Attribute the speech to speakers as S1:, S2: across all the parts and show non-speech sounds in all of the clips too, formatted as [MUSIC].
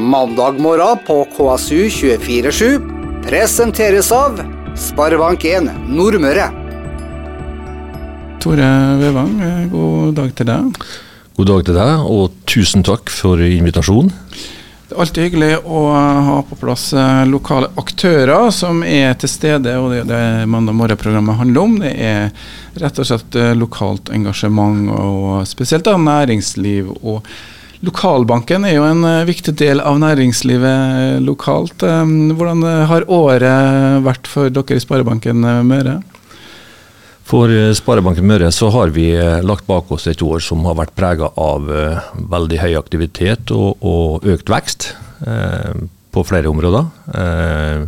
S1: Mandag morgen på KSU247 presenteres av Sparebank1 Nordmøre.
S2: Tore Vevang, god dag til deg.
S3: God dag til deg, og tusen takk for invitasjonen.
S2: Det er alltid hyggelig å ha på plass eh, lokale aktører som er til stede, og det er det Mandag morgen-programmet handler om. Det er rett og slett eh, lokalt engasjement, og spesielt da næringsliv. og Lokalbanken er jo en eh, viktig del av næringslivet lokalt. Hvordan har året vært for dere i Sparebanken Møre?
S3: For Sparebanken Møre så har vi lagt bak oss et år som har vært prega av veldig høy aktivitet og, og økt vekst eh, på flere områder. Eh,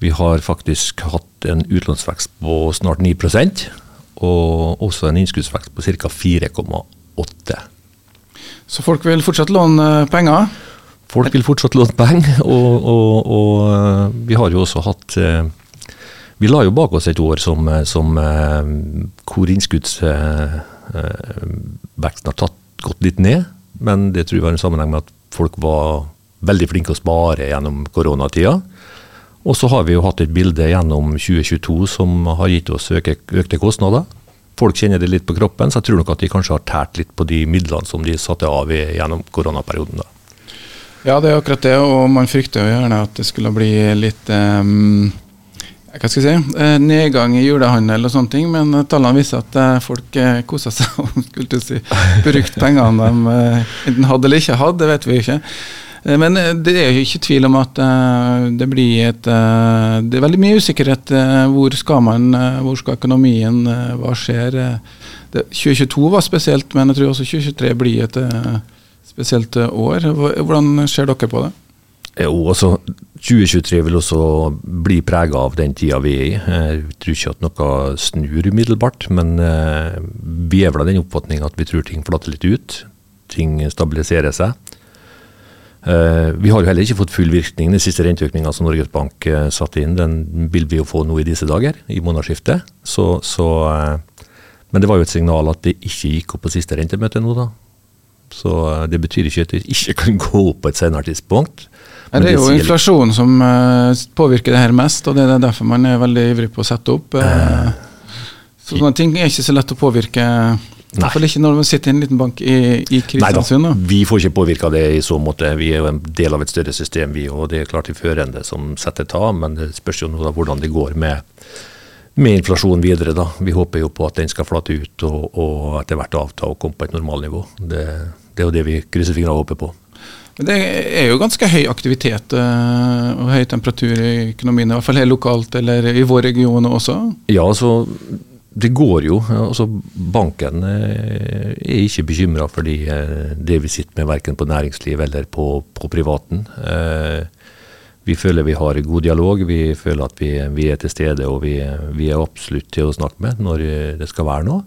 S3: vi har faktisk hatt en utlånsvekst på snart 9% og også en innskuddsvekst på ca. 4,8
S2: Så folk vil fortsatt låne penger?
S3: Folk vil fortsatt låne penger, [LAUGHS] og, og, og, vi har jo også hatt vi la jo bak oss et år som, som hvor innskuddsveksten har tatt gått litt ned. Men det tror jeg var en sammenheng med at folk var veldig flinke å spare gjennom koronatida. Og så har vi jo hatt et bilde gjennom 2022 som har gitt oss øke, økte kostnader. Folk kjenner det litt på kroppen, så jeg tror nok at de kanskje har tært litt på de midlene som de satte av i, gjennom koronaperioden. da.
S2: Ja, det er akkurat det, og man frykter jo gjerne at det skulle bli litt um hva skal jeg si, eh, nedgang i julehandel og sånne ting, men tallene viser at eh, folk koser seg og [LAUGHS] skulle si, brukte pengene de enten hadde eller ikke hadde, det vet vi ikke. Men det er jo ikke tvil om at det blir et Det er veldig mye usikkerhet. Hvor skal man, hvor skal økonomien, hva skjer? 2022 var spesielt, men jeg tror også 2023 blir et spesielt år. Hvordan ser dere på det?
S3: Jo, altså 2023 vil også bli prega av den tida vi er i. Jeg tror ikke at noe snur umiddelbart, men eh, vi er vel av den oppfatning at vi tror ting flater litt ut. Ting stabiliserer seg. Eh, vi har jo heller ikke fått full virkning. Den siste renteøkninga som Norges Bank eh, satte inn, den vil vi jo få nå i disse dager, i månedsskiftet. Så, så, men det var jo et signal at det ikke gikk opp på siste rentemøte nå, da. Så det betyr ikke at det ikke [LAUGHS] kan gå opp på et senere tidspunkt.
S2: Men det er jo inflasjonen som påvirker det her mest, og det er derfor man er veldig ivrig på å sette opp. Sånne ting er ikke så lett å påvirke. I hvert ikke når man sitter i en liten bank i, i Kristiansund.
S3: Nei da, vi får ikke påvirka det i så måte. Vi er jo en del av et større system, vi. Og det er klart de førende som setter ta, men det spørs jo nå da hvordan det går med, med inflasjonen videre. da. Vi håper jo på at den skal flate ut og, og etter hvert avta og komme på et normalnivå. Det, det er jo det vi krysser fingrene og håper på.
S2: Det er jo ganske høy aktivitet uh, og høy temperatur i økonomien, i hvert fall helt lokalt eller i vår region også?
S3: Ja, altså det går jo. altså Banken eh, er ikke bekymra for eh, det vi sitter med, verken på næringsliv eller på, på privaten. Vi føler vi har god dialog, vi føler at vi, vi er til stede og vi, vi, er absolutt til å snakke med når det skal være noe.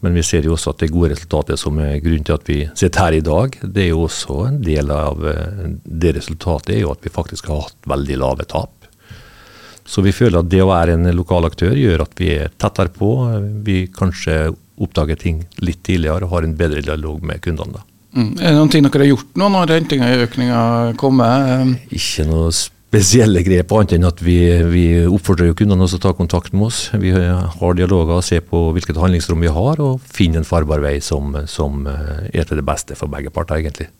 S3: Men vi ser jo også at det gode resultatet som er grunnen til at vi sitter her i dag, det er jo også en del av eh, det resultatet er jo at vi faktisk har hatt veldig lave tap. Så vi føler at det å være en lokal aktør gjør at vi er tettere på. Vi kanskje oppdager ting litt tidligere og har en bedre dialog med kundene. da.
S2: Mm. Er det noen ting dere har gjort nå når renteøkninga kommer?
S3: Ikke noe spesielle grep, annet enn at vi, vi oppfordrer kundene til å ta kontakt med oss. Vi har dialoger, ser på hvilket handlingsrom vi har, og finner en farbar vei som, som eh, er til det beste for begge parter, egentlig.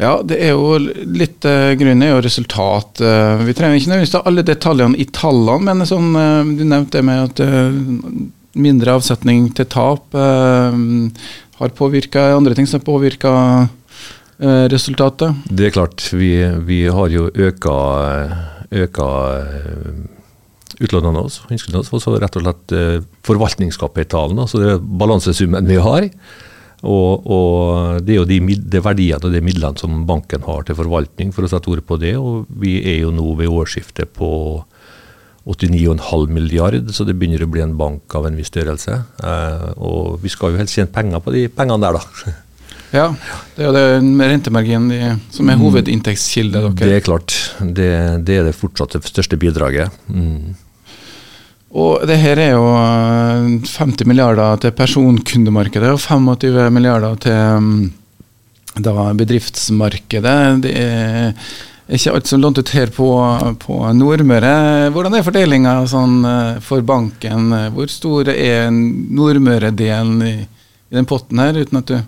S2: Ja, det er jo litt uh, Grunnen er jo resultat. Uh, vi trenger ikke nødvendigvis alle detaljene i tallene, men sånn, uh, du nevnte det med at mindre avsetning til tap har påvirka andre ting som har påvirka Eh, resultatet?
S3: Det er klart. Vi, vi har jo øka, øka eh, utlånene våre, og så rett og slett eh, forvaltningskapitalen, altså balansesummen vi har. Og, og, Det er jo de, de verdiene og de midlene som banken har til forvaltning, for å sette ord på det. og Vi er jo nå ved årsskiftet på 89,5 milliard, så det begynner å bli en bank av en viss størrelse. Eh, og vi skal jo helst tjene penger på de pengene der, da.
S2: Ja, det er jo rentemarginen som er mm. hovedinntektskilde deres.
S3: Det er klart. Det, det, er det fortsatt det største bidraget. Mm.
S2: Og det her er jo 50 eh, milliarder til personkundemarkedet og 25 milliarder til, da bedriftsmarkedet. Det er ikke alt som lånt ut her på, på Nordmøre. Hvordan er fordelinga sånn, eh, for banken? Hvor stor er Nordmøre-delen i, i, den potten her, uten at du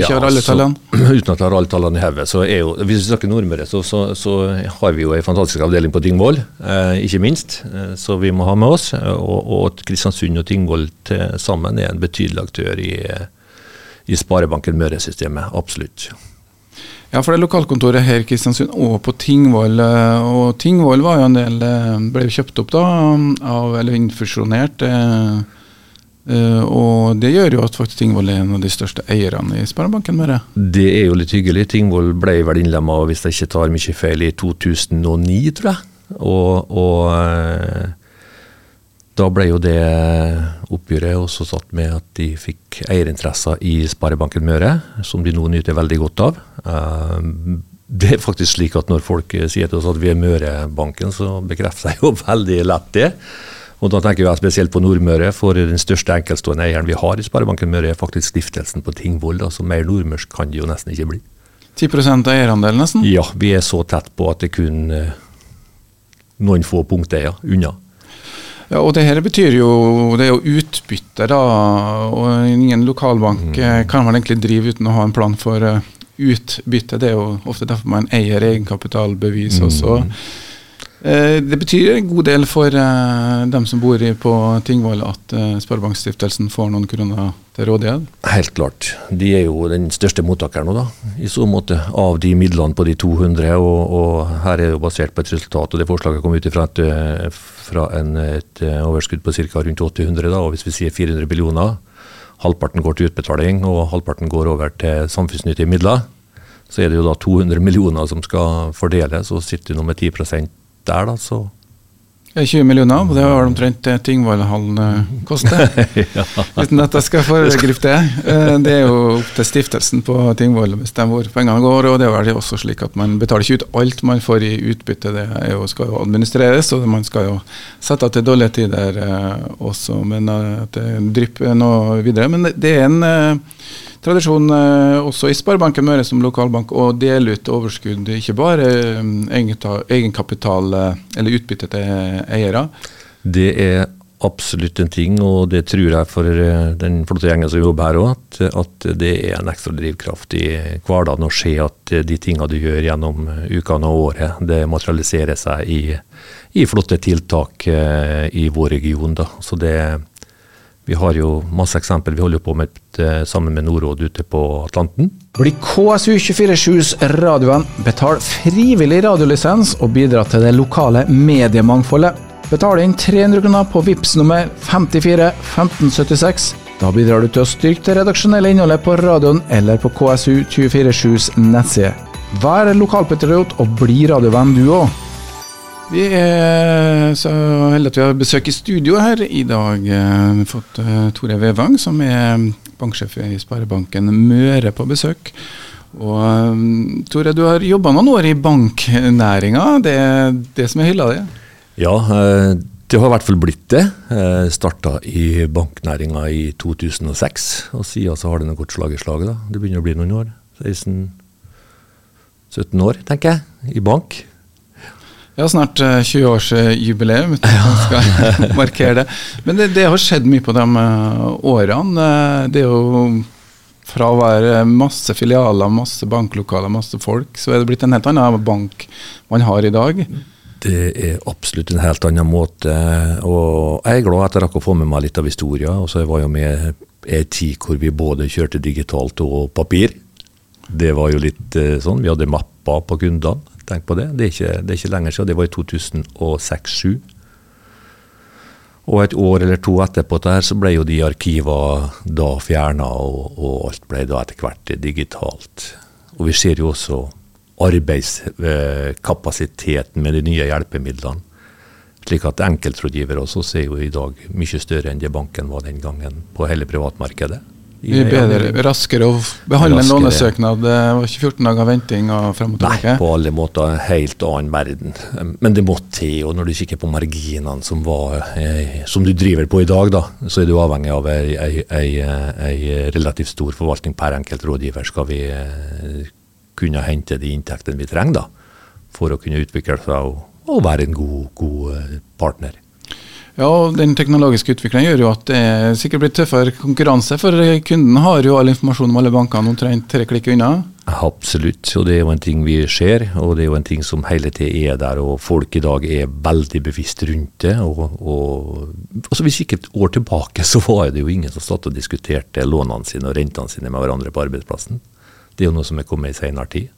S2: ikke ja, alle tallene? [CLEARS THROAT]
S3: uten at jeg har alle tallene i hodet. Hvis vi snakker Nordmøre, så, så, så, har vi jo en fantastisk avdeling på Tingvoll, eh, ikke minst. Eh, så vi må ha med oss. Og, og Kristiansund og Tingvoll sammen er en betydelig aktør i, i Sparebanken Møre-systemet. Absolutt.
S2: Ja, for det er lokalkontoret her i Kristiansund og på Tingvoll. Eh, og Tingvoll var jo en del eh, ble kjøpt opp da, av, eller infusjonert. Eh, og det gjør jo at faktisk Tingvoll er en av de største eierne i Sparebanken Møre.
S3: Det er jo litt hyggelig. Tingvoll ble vel innlemma, hvis jeg ikke tar mye feil, i 2009, tror jeg. Og, og da ble jo det oppgjøret også satt med at de fikk eierinteresser i Sparebanken Møre, som de nå nyter veldig godt av. Uh, det er faktisk slik at når folk sier til oss at vi er Mørebanken, så bekrefter jeg jo [LAUGHS] veldig lett det. Og Da tenker jeg spesielt på Nordmøre, for den største enkeltstående eieren vi har i Sparebanken Møre, er faktisk stiftelsen på Tingvoll. Altså mer nordmørsk kan det jo nesten ikke bli.
S2: 10% eierandel, nesten?
S3: Ja, vi er så tett på at det kun eh, noen få punkter unna.
S2: Ja, og det her betyr jo det er jo utbytte, da. Og ingen lokalbank mm. Eh, kan vel egentlig drive uten å ha en plan for uh, utbytte. Det er jo ofte derfor man eier egenkapitalbevis mm. også. Eh, det betyr en god del for uh, dem som bor på Tingvoll at uh, Sparebankstiftelsen får noen kroner til rådighet?
S3: Helt klart. De er jo den største mottakeren nå, da, i så måte, av de midlene på de 200. Og, og her er det jo basert på et resultat, og det forslaget kom ut fra et, fra en, et overskudd på ca. rundt 800. da, og Hvis vi sier 400 millioner, halvparten går til utbetaling og halvparten går over til samfunnsnyttige midler, så er det jo da 200 millioner som skal fordeles, og sitter nå med 10 der, da, så
S2: 20 millioner, det var omtrent det Tingvollhallen eh, koster. [LAUGHS] ja. Uten at jeg skal foregripe det. Eh, det er jo opp til stiftelsen på Tingvoll å bestemme hvor pengene går. og Det er vel også slik at man betaler ikke ut alt man får i utbytte. Det jo, skal jo administreres, og man skal jo sette av til dårlige tider eh, også. Men at det drypper noe videre. Men det er en tradisjon eh, også i Sparebanken Møre som lokalbank å dele ut overskudd, ikke bare eh, egenkapital eh, eller utbytte til eiere?
S3: Det er absolutt en ting, og det tror jeg for den flotte gjengen som jobber her òg, at, at, det er en ekstra drivkraft i hverdagen å se at de tingene du gjør gjennom ukene og året, det materialiserer seg i, i flotte tiltak i vår region. Da. Så det, vi har jo masse eksempel. Vi holder på med eh, sammen med Norråd ute på Atlanten.
S1: Bli KSU247s radioen. Betal frivillig radiolisens og bidra til det lokale mediemangfoldet. Betal inn 300 kroner på VIPS nummer 54 1576. Da bidrar du til å styrke det redaksjonelle innholdet på radioen eller på KSU247s nettside. Vær lokalpatriot og bli radiovenn du òg.
S2: Vi er så heldige at vi har besøk i studio her i dag. Vi har fått uh, Tore Vevang, som er banksjef i Sparebanken Møre, på besøk. Og um, Tore, du har jobba noen år i banknæringa. Det er det som er hylla di?
S3: Ja, det har i hvert fall blitt det. Starta i banknæringa i 2006, og siden så har det gått slag i slag. da. Det begynner å bli noen år. 16-17 år, tenker jeg, i bank.
S2: Ja, snart 20-årsjubileum, uten skal [LAUGHS] markere det. Men det, det, har skjedd mye på de uh, årene. Eh, det er jo fra å være masse filialer, masse banklokaler, masse folk, så er det blitt en helt annen bank man har i dag.
S3: Det er absolutt en helt annen måte. Og jeg er glad at jeg rakk å få med meg litt av historien. Og så var jeg med ei tid hvor vi både kjørte digitalt og papir. Det var jo litt eh, sånn. Vi hadde mapper på kundene. Tenk på det. Det er ikke, det er ikke lenger siden. Det var i 2006-2007. Og et år eller to etterpå der, så ble jo de arkivene da fjerna, og, og, alt ble da etter hvert digitalt. Og vi ser jo også arbeidskapasiteten med de nye hjelpemidlene. Slik at enkeltrådgivere også er jo i dag mye større enn det banken var den gangen på hele privatmarkedet.
S2: Mye bedre, raskere å behandle raskere. en lånesøknad. Det var ikke 14 dager venting og frem og tilbake?
S3: Nei, på alle måter en helt annen verden. Men det måtte til. Og når du kikker på marginene som, var, eh, som du driver på i dag, da, så er du avhengig av ei, ei, ei, ei relativt stor forvaltning per enkelt rådgiver. Skal vi eh, kunne hente de inntektene vi trenger da, for å kunne utvikle seg og, og være en god, god eh, partner.
S2: Ja, og Den teknologiske utviklingen gjør jo at det sikkert blir tøffere konkurranse, for kunden har jo all informasjon om alle bankene omtrent tre klikk unna.
S3: Absolutt, og det er jo en ting vi ser, og det er jo en ting som hele tiden er der. og Folk i dag er veldig bevisst rundt det. og, og altså Hvis ikke et år tilbake så var det jo ingen som satt og diskuterte lånene sine og rentene sine med hverandre på arbeidsplassen. Det er jo noe som er kommet i senere tid.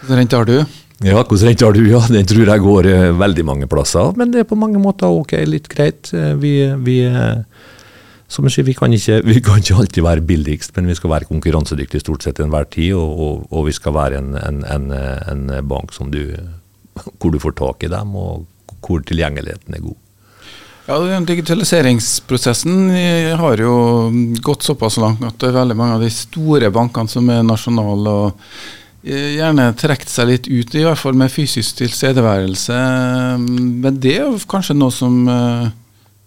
S2: Hvilken rente har du?
S3: Ja, hvordan rente har du? Ja, Den tror jeg går uh, veldig mange plasser. Men det er på mange måter ok, litt greit. Uh, vi, vi uh, som jeg sier, vi kan, ikke, [LAUGHS] vi kan, ikke, alltid være billigst, men vi skal være konkurransedyktige stort sett enhver tid. Og, og, og, vi skal være en, en, en, en bank du, [LAUGHS] hvor du får tak i dem, og hvor tilgjengeligheten er god.
S2: Ja, Digitaliseringsprosessen har jo gått såpass langt at det er veldig mange av de store bankene som er nasjonale og Eh, gjerne trukket seg litt ut, i hvert fall med fysisk tilstedeværelse. Men det er kanskje noe som eh,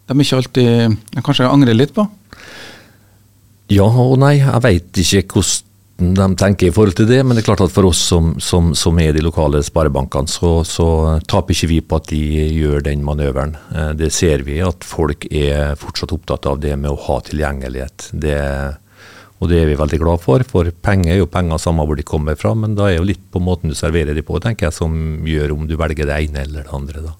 S2: de ikke alltid kanskje angrer litt på?
S3: Ja og nei. Jeg veit ikke hvordan de tenker i forhold til det. Men det er klart at for oss som, som, som er de lokale sparebankene, så, så, taper ikke vi på at de gjør den manøveren. Eh, det ser vi at folk er fortsatt opptatt av det med å ha tilgjengelighet. Det er og det er vi veldig glad for, for penger er jo penger samme hvor de kommer fra, men da er jo litt på måten du serverer de på, tenker jeg, som gjør om du velger det ene eller det andre. da.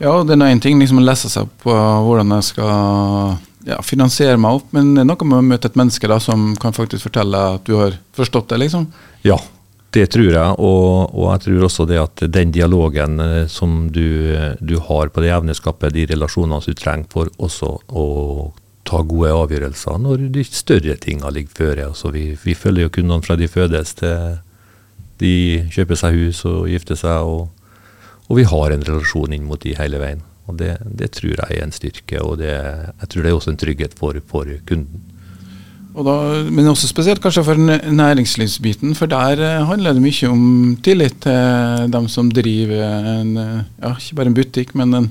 S2: Ja, det er én ting liksom å lese seg på hvordan jeg skal ja, finansiere meg opp, men det er noe med å møte et menneske da, som kan faktisk fortelle at du har forstått det, liksom?
S3: Ja, det tror jeg, og, og, jeg tror også det at den dialogen eh, som du, du har på det jevne skapet, de relasjonene som du trenger for også å ta gode avgjørelser når de større tingene ligger føre. Altså vi, vi, følger jo kundene fra de fødes til de kjøper seg hus og gifter seg. Og, og vi har en relasjon inn mot de hele veien. Og det, det tror jeg er en styrke, og det, jeg tror det er også en trygghet for, for kunden.
S2: Da, men også spesielt kanskje for næringslivsbiten, for der eh, handler det mye om tillit til dem som driver en, eh, ja, ikke bare en butikk, men en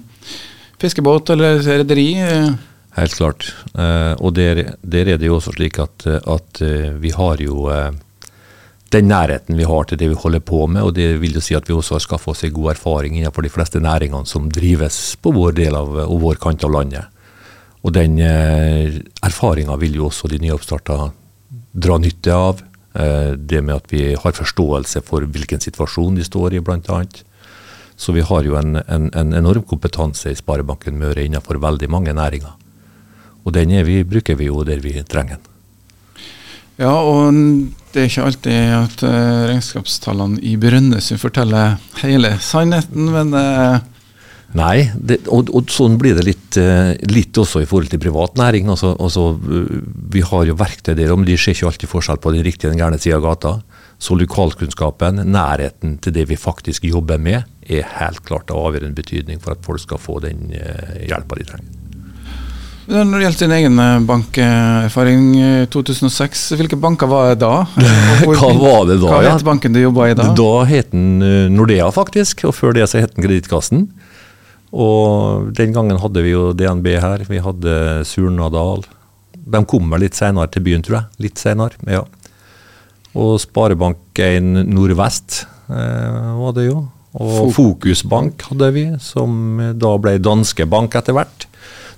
S2: fiskebåt eller rederi.
S3: Helt klart. Uh, og der, der, er det jo også slik at, at uh, vi har jo uh, den nærheten vi har til det vi holder på med, og det vil jo si at vi også har skaffa oss en god erfaring innenfor de fleste næringene som drives på vår del av, og vår kant av landet. Og den eh, erfaringa vil jo også de nyoppstarta dra nytte av. det med at vi har forståelse for hvilken situasjon de står i, bl.a. Så vi har jo en, en, en enorm kompetanse i Sparebanken Møre innenfor veldig mange næringer. Og den vi, bruker vi jo der vi trenger den.
S2: Ja, og det er ikke alltid at uh, regnskapstallene i Brønnøysund forteller hele sannheten, men uh
S3: Nei, det, og, og, sånn blir det litt, uh, litt, også i forhold til privat næring. Altså, altså, vi har jo verktøy der, men de ser ikke alltid forskjell på den riktige og den gærne sida av gata. Så lokalkunnskapen, nærheten til det vi faktisk jobber med, er helt klart av avgjørende betydning for at folk skal få den hjelpa de trenger.
S2: Når det gjelder din egen eh, bankerfaring i 2006, hvilke banker var det da? [LAUGHS]
S3: hva var det da?
S2: Hva het banken du jobba i da?
S3: Da het den eh, Nordea, faktisk. Og før det så het den Kredittkassen. Og den gangen hadde vi jo DNB her. Vi hadde Surnadal. De kommer litt senere til byen, tror jeg. Litt senere, ja. Og Sparebank1 Nordvest eh, var det jo. Og Fokusbank hadde vi, som da ble Danske Bank etter hvert.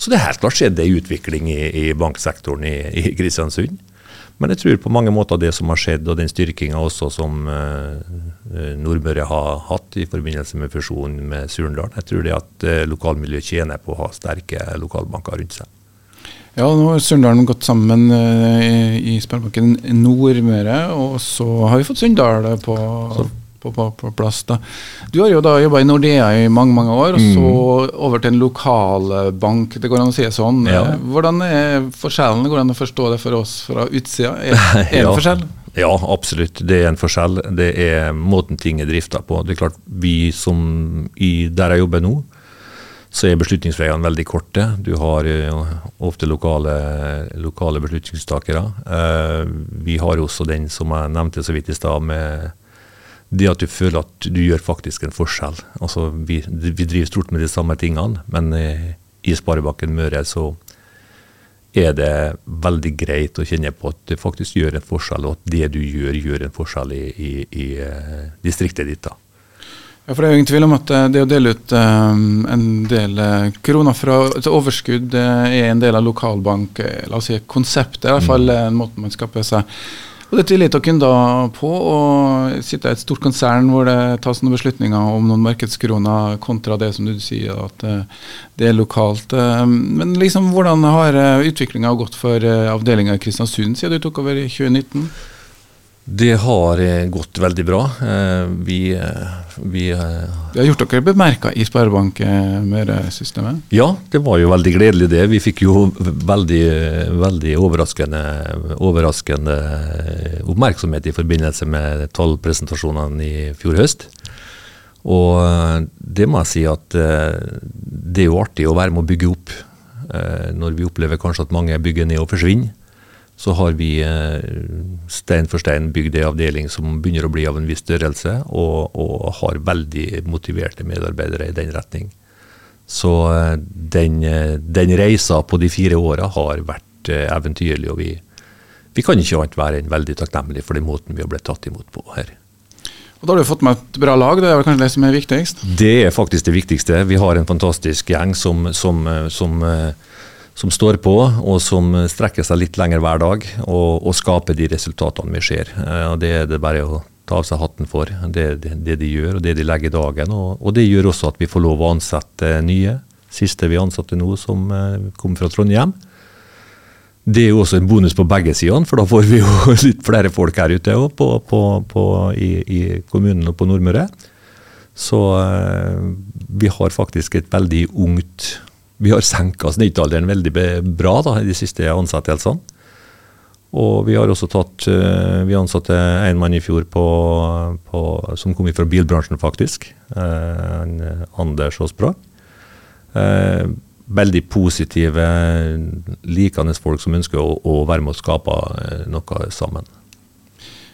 S3: Så det er helt klart skjedd en utvikling i, i banksektoren i, i, Kristiansund. Men jeg tror på mange måter det som har skjedd, og den styrkinga også som eh, Nordmøre har hatt i forbindelse med fusjonen med Surndalen, jeg tror det at eh, lokalmiljøet tjener på å ha sterke lokalbanker rundt seg.
S2: Ja, nå har Surndalen gått sammen uh, i, Sparebanken Nordmøre, og så har vi fått Sunndal på, på, på, på, plass. da. Du har jo da jobba i Nordea i mange mange år, og så mm. over til en lokalbank. Det går an å si sånn. Ja. Hvordan er forskjellen? Går det an å forstå det for oss fra utsida? Er, er det [LAUGHS] ja. forskjell?
S3: Ja, absolutt. Det er en forskjell. Det er måten ting er drifta på. Det er klart, vi som i, der jeg jobber nå, så er beslutningsveiene veldig korte. Du har ofte lokale, lokale beslutningstakere. Vi har også den som jeg nevnte så vidt i stad, med det at du føler at du gjør faktisk en forskjell. Altså, vi, vi driver stort med de samme tingene, men i Sparebanken Møre så er det veldig greit å kjenne på at det faktisk gjør en forskjell, og at det du gjør, gjør en forskjell i, i, i uh, distriktet ditt. da.
S2: Ja, for Det er jo ingen tvil om at eh, det å dele ut en del kroner fra et overskudd er en del av lokalbank, la oss si konseptet, i hvert fall mm. en måte man skaper seg og det er dere da på, og sitte i et stort konsern hvor det tas noen beslutninger om noen markedskroner, kontra det som du sier, at eh, det er lokalt. Eh, men liksom, hvordan har eh, utviklinga gått for avdelinga i Kristiansund siden du tok over i 2019?
S3: Det har eh, gått veldig bra. Eh, vi,
S2: eh, vi, vi har gjort dere bemerka i Sparebank Møre-systemet?
S3: Ja, det var jo veldig gledelig det. Vi fikk jo veldig, veldig overraskende, overraskende oppmerksomhet i forbindelse med tallpresentasjonene i fjor høst. Og det må jeg si at det er jo artig å være med å bygge opp når vi opplever kanskje at mange bygger ned og forsvinner så har vi eh, stein for stein bygd ei avdeling som begynner å bli av en viss størrelse, og, og har veldig motiverte medarbeidere i den retning. Så eh, den, eh, den reisa på de fire åra har vært eventyrlig, og vi, vi kan ikke annet være enn veldig takknemlige for den måten vi har blitt tatt imot på her.
S2: Og Da har du fått med et bra lag, det er kanskje det som er viktigst?
S3: Det er faktisk det viktigste. Vi har en fantastisk gjeng som, som, som som står på, og som strekker seg litt lenger hver dag, og, og skaper de resultatene vi ser. Eh, og Det er det bare å ta av seg hatten for, det, det, det de gjør og det de legger i dagen. Og, og, det gjør også at vi får lov å ansette nye. Siste vi ansatte nå, som uh, kom fra Trondheim. Det er jo også en bonus på begge sidene, for da får vi jo [LAUGHS] litt flere folk her ute også, på, på, på, i, i, kommunen og på Nordmøre. Så uh, vi har faktisk et veldig ungt vi har senka snittalderen veldig bra da, i de siste ansettelsene. Og vi har også tatt eh, Vi ansatte en mann i fjor på, på, som kom fra bilbransjen, faktisk. Eh, Anders Aasbra. Eh, veldig positive, likende folk som ønsker å, å være med og skape eh, noe sammen.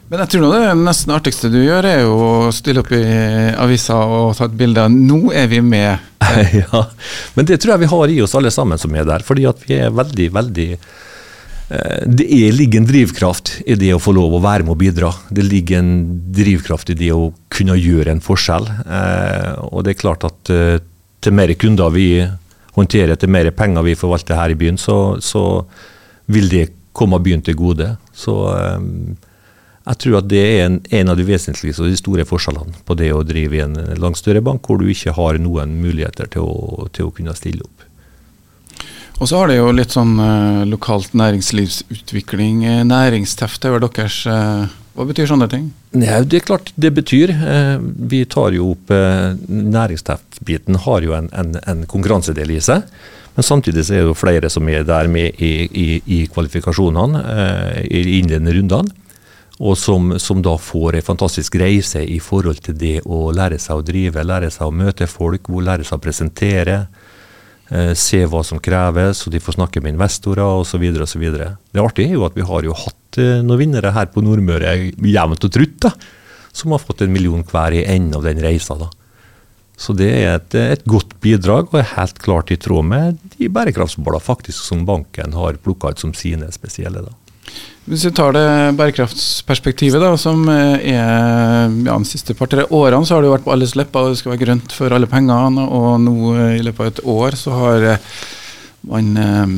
S2: Men jeg tror nå det nesten artigste du gjør, er å stille opp i avisa og ta et bilde av 'nå er vi med'. [LAUGHS]
S3: ja, men det tror jeg vi har i oss alle sammen som er der. Fordi at vi er veldig, veldig eh, det er, ligger en drivkraft i det å få lov å være med og bidra. Det ligger en drivkraft i det å kunne gjøre en forskjell. Eh, og det er klart at eh, til mer kunder vi håndterer, til mer penger vi forvalter her i byen, så, så vil det komme byen til gode. Så jeg tror at det er en, en, av de vesentligste og de store forskjellene på det å drive i en langt større bank, hvor du ikke har noen muligheter til å, til å kunne stille opp.
S2: Og så har det jo litt sånn eh, lokalt næringslivsutvikling. næringstefte næringsteft er vel deres eh, Hva betyr sånne ting?
S3: Nei, det er klart det betyr. Eh, vi tar jo opp Næringsteft-biten har jo en, en, en, konkurransedel i seg. Men samtidig så er det jo flere som er der med i, i, i kvalifikasjonene, i innledende rundene og som, som, da får en fantastisk reise i forhold til det å lære seg å drive, lære seg å møte folk, lære seg å presentere, eh, se hva som kreves, og de får snakke med investorer osv. osv. Det artige er jo at vi har jo hatt eh, noen vinnere her på Nordmøre jevnt og trutt, da, som har fått en million hver i enden av den reisa. da. Så det er et, et, godt bidrag, og er helt klart i tråd med de bærekraftsmåla faktisk som banken har plukka ut som sine spesielle. da.
S2: Hvis vi tar det bærekraftsperspektivet, da, som er ja, de siste par-tre årene, så har det jo vært på alles lepper, det skal være grønt for alle pengene. Og nå i løpet av et år så har eh, man eh,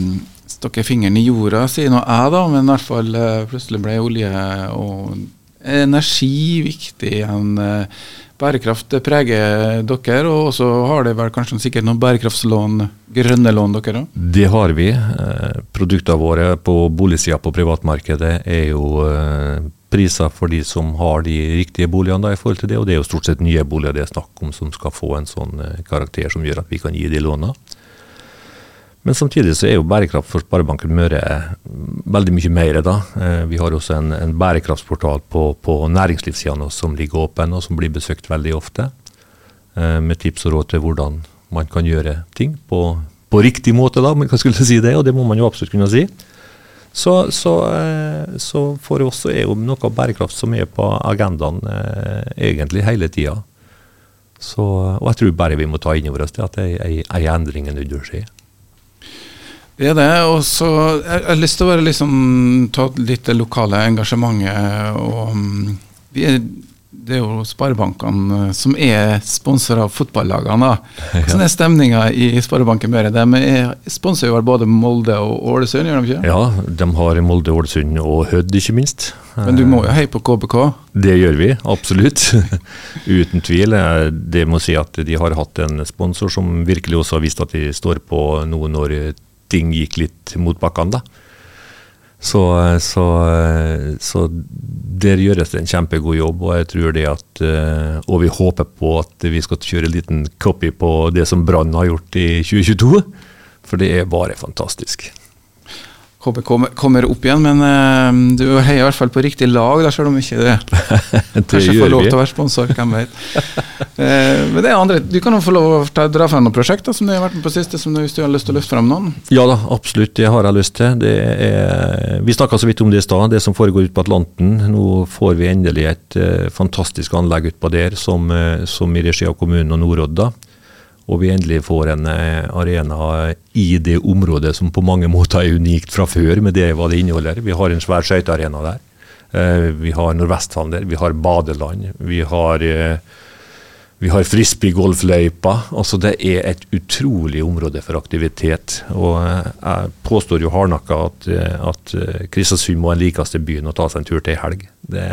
S2: stukket fingeren i jorda, sier nå jeg, da, men i hvert fall eh, plutselig ble olje og energi viktig igjen. Eh, bærekraft preger dere, og så har det vel kanskje sikkert noen bærekraftslån, grønne lån dere òg?
S3: Det har vi. Eh, produktene våre på boligsida på privatmarkedet er jo eh, priser for de som har de riktige boligene i forhold til det, og det er jo stort sett nye boliger det er snakk om som skal få en sånn eh, karakter som gjør at vi kan gi de lånene. Men samtidig så er jo bærekraft for Sparebanken Møre veldig mye mer. da. Eh, vi har også en, en bærekraftsportal på, på næringslivssida som ligger åpen, og som blir besøkt veldig ofte. Eh, med tips og råd til hvordan, man kan gjøre ting på, på riktig måte, da, men hva skulle si det, og det må man jo absolutt kunne si. Så, så, eh, så for oss er jo noe av bærekraft som er på agendaen eh, egentlig hele tida. Og jeg tror bare vi må ta inn over oss det at ei endring er nødt til å skje.
S2: Det er det. Og så jeg har lyst til å bare liksom, ta litt det lokale engasjementet. og um, vi er det er jo sparebankene eh, som er sponsor av fotballagene. [LAUGHS] Hvordan er stemninga i Sparebanken Møre? De sponser jo både Molde og Ålesund, gjør de ikke?
S3: Ja, de har Molde, Ålesund og Hødd, ikke minst.
S2: Men du må jo heie på KBK?
S3: Det gjør vi, absolutt. [LAUGHS] Uten tvil. Det må si at de har hatt en sponsor som virkelig også har vist at de står på noe når ting gikk litt mot bakkene. da. Så, så, så, der gjøres det en kjempegod jobb, og jeg tror det at eh, Og vi håper på at vi skal kjøre en liten copy på det som Brann har gjort i 2022. For det er bare fantastisk.
S2: KBK kommer opp igjen, men uh, du heier i hvert fall på riktig lag, da, selv om ikke det, [LAUGHS] det kanskje får lov til å være sponsor. Hvem vet. uh, men det er andre, Du kan jo få lov til å dra frem noen prosjekter som du har vært med på siste, som du, hvis du har lyst til å løfte frem noen?
S3: Ja da, absolutt. Det har jeg lyst til. Er, vi snakka så vidt om det i stad, det som foregår ute på Atlanten. Nå får vi endelig et uh, fantastisk anlegg utpå der, som, som i regi av kommunen og Nordodda og vi endelig får en eh, arena i det området som på mange måter er unikt fra før, med det hva det inneholder. Vi har en svær skøytearena der. Eh, vi har Nordvesthallen der. Vi har badeland. Vi har, eh, vi har frisbee-golfløypa. Altså det er et utrolig område for aktivitet. Og jeg påstår jo hardnakka at, at Kristiansund må den likeste byen å ta seg en tur til i helg. Det,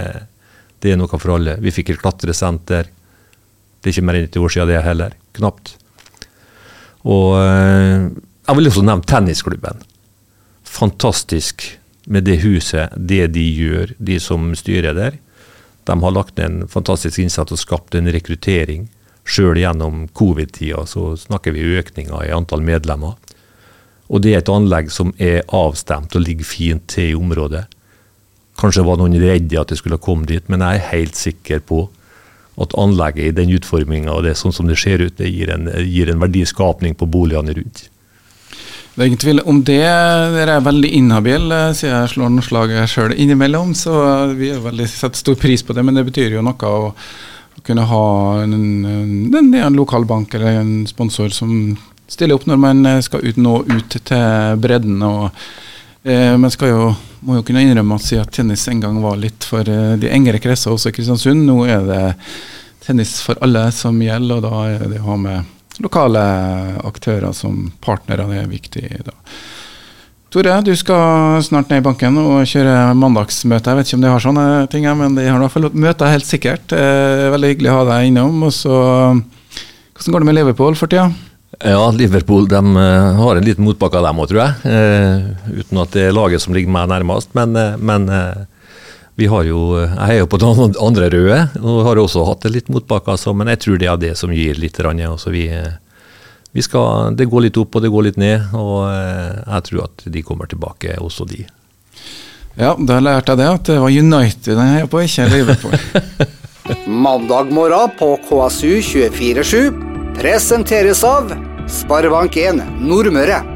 S3: det er noe for alle. Vi fikk et klatresenter. Det er ikke mer enn et år siden det heller. Knapt. Og eh, jeg vil også nevne tennisklubben. Fantastisk med det huset, det de gjør, de som styrer der. De har lagt ned en fantastisk innsats og skapt en rekruttering. Sjøl gjennom covid-tida så snakker vi økninger i antall medlemmer. Og det er et anlegg som er avstemt og ligger fint til i området. Kanskje var noen redde at det skulle komme dit, men jeg er helt sikker på at anlegget i den utforminga og det er sånn som det ser ut, det gir en, gir en verdiskapning på boligene rundt.
S2: Det er ingen tvil om det. Dere er veldig inhabile, siden jeg slår noen slag sjøl innimellom. Så vi har veldig sett stor pris på det, men det betyr jo noe å, kunne ha en, en, en lokal bank eller en sponsor som stiller opp når man skal ut, nå ut til bredden. og eh, Man skal jo, må jo kunne innrømme at siden tennis en gang var litt for eh, de engere kretser, også i Kristiansund, nå er det tennis for alle som gjelder, og da er det å ha med lokale aktører som partnere det er viktig. da. Tore, du skal snart ned i banken og kjøre mandagsmøte. Jeg vet ikke om de har sånne ting, men de har i hvert fall møte, helt sikkert. Eh, veldig hyggelig å ha deg innom. Og så, Hvordan går det med Liverpool for tida?
S3: Ja, Liverpool de uh, har en liten motbakke, dem òg, tror jeg. Uh, uten at det er laget som ligger meg nærmest. Men, uh, men vi har jo, jeg er jo på den andre røde og har også hatt det litt motbakke. Altså, men jeg tror det er det som gir litt. Altså, vi, vi skal, det går litt opp og det går litt ned, og jeg tror at de kommer tilbake, også de.
S2: Ja, da lærte jeg det, at det var United jeg heier på, ikke Liverpool. [LAUGHS]
S4: Mandag morgen på KSU 247 presenteres av Sparebank1 Nordmøre.